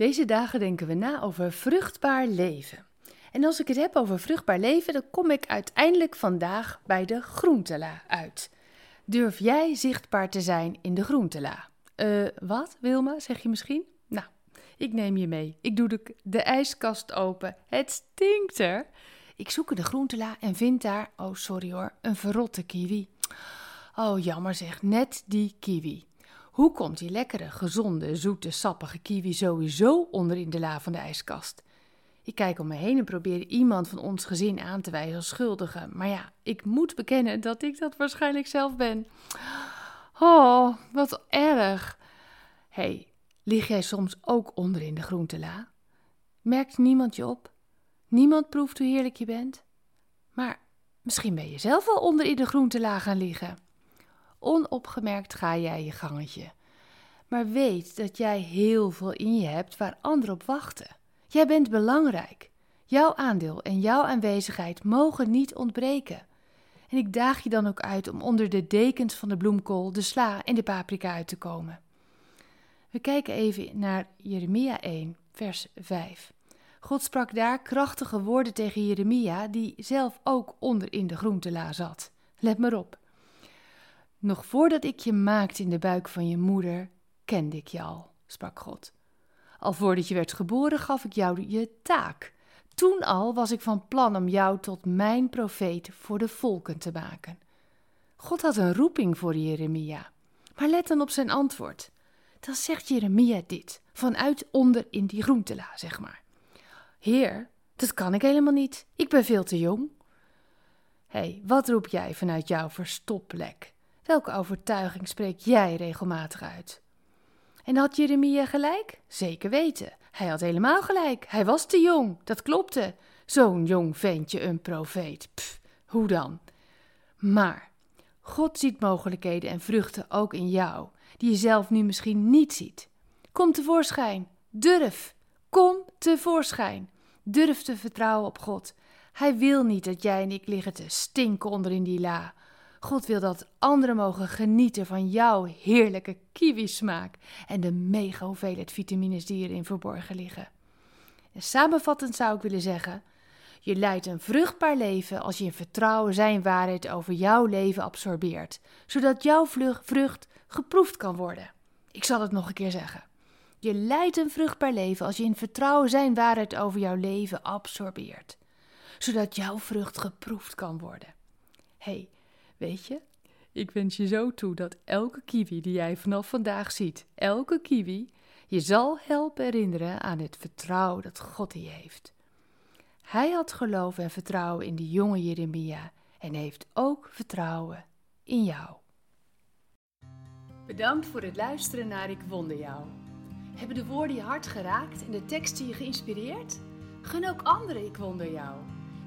Deze dagen denken we na over vruchtbaar leven. En als ik het heb over vruchtbaar leven, dan kom ik uiteindelijk vandaag bij de groentela uit. Durf jij zichtbaar te zijn in de groentela? Eh, wat, Wilma, zeg je misschien? Nou, ik neem je mee. Ik doe de, de ijskast open. Het stinkt er. Ik zoek in de groentela en vind daar, oh sorry hoor, een verrotte kiwi. Oh jammer zeg, net die kiwi. Hoe komt die lekkere, gezonde, zoete, sappige kiwi sowieso onder in de la van de ijskast? Ik kijk om me heen en probeer iemand van ons gezin aan te wijzen als schuldige. Maar ja, ik moet bekennen dat ik dat waarschijnlijk zelf ben. Oh, wat erg. Hé, hey, lig jij soms ook onder in de groentela? Merkt niemand je op? Niemand proeft hoe heerlijk je bent? Maar misschien ben je zelf wel onder in de groentela gaan liggen. Onopgemerkt ga jij je gangetje. Maar weet dat jij heel veel in je hebt waar anderen op wachten. Jij bent belangrijk. Jouw aandeel en jouw aanwezigheid mogen niet ontbreken. En ik daag je dan ook uit om onder de dekens van de bloemkool, de sla en de paprika uit te komen. We kijken even naar Jeremia 1, vers 5. God sprak daar krachtige woorden tegen Jeremia, die zelf ook onder in de groentela zat. Let maar op. Nog voordat ik je maakte in de buik van je moeder, kende ik je al, sprak God. Al voordat je werd geboren gaf ik jou je taak. Toen al was ik van plan om jou tot mijn profeet voor de volken te maken. God had een roeping voor Jeremia. Maar let dan op zijn antwoord. Dan zegt Jeremia dit, vanuit onder in die groentela, zeg maar. Heer, dat kan ik helemaal niet. Ik ben veel te jong. Hé, hey, wat roep jij vanuit jouw verstopplek? Welke overtuiging spreek jij regelmatig uit? En had Jeremia gelijk? Zeker weten. Hij had helemaal gelijk. Hij was te jong. Dat klopte. Zo'n jong ventje, een profeet. Pff, hoe dan? Maar God ziet mogelijkheden en vruchten ook in jou, die je zelf nu misschien niet ziet. Kom tevoorschijn. Durf. Kom tevoorschijn. Durf te vertrouwen op God. Hij wil niet dat jij en ik liggen te stinken onder in die la. God wil dat anderen mogen genieten van jouw heerlijke kiwi-smaak en de mega hoeveelheid vitamines die erin verborgen liggen. En samenvattend zou ik willen zeggen: je leidt een vruchtbaar leven als je in vertrouwen zijn waarheid over jouw leven absorbeert, zodat jouw vrucht geproefd kan worden. Ik zal het nog een keer zeggen. Je leidt een vruchtbaar leven als je in vertrouwen zijn waarheid over jouw leven absorbeert, zodat jouw vrucht geproefd kan worden. hey, Weet je, ik wens je zo toe dat elke kiwi die jij vanaf vandaag ziet, elke kiwi, je zal helpen herinneren aan het vertrouwen dat God in je heeft. Hij had geloof en vertrouwen in de jonge Jeremia en heeft ook vertrouwen in jou. Bedankt voor het luisteren naar Ik Wonder Jou. Hebben de woorden je hart geraakt en de teksten je geïnspireerd? Gun ook anderen Ik Wonder Jou.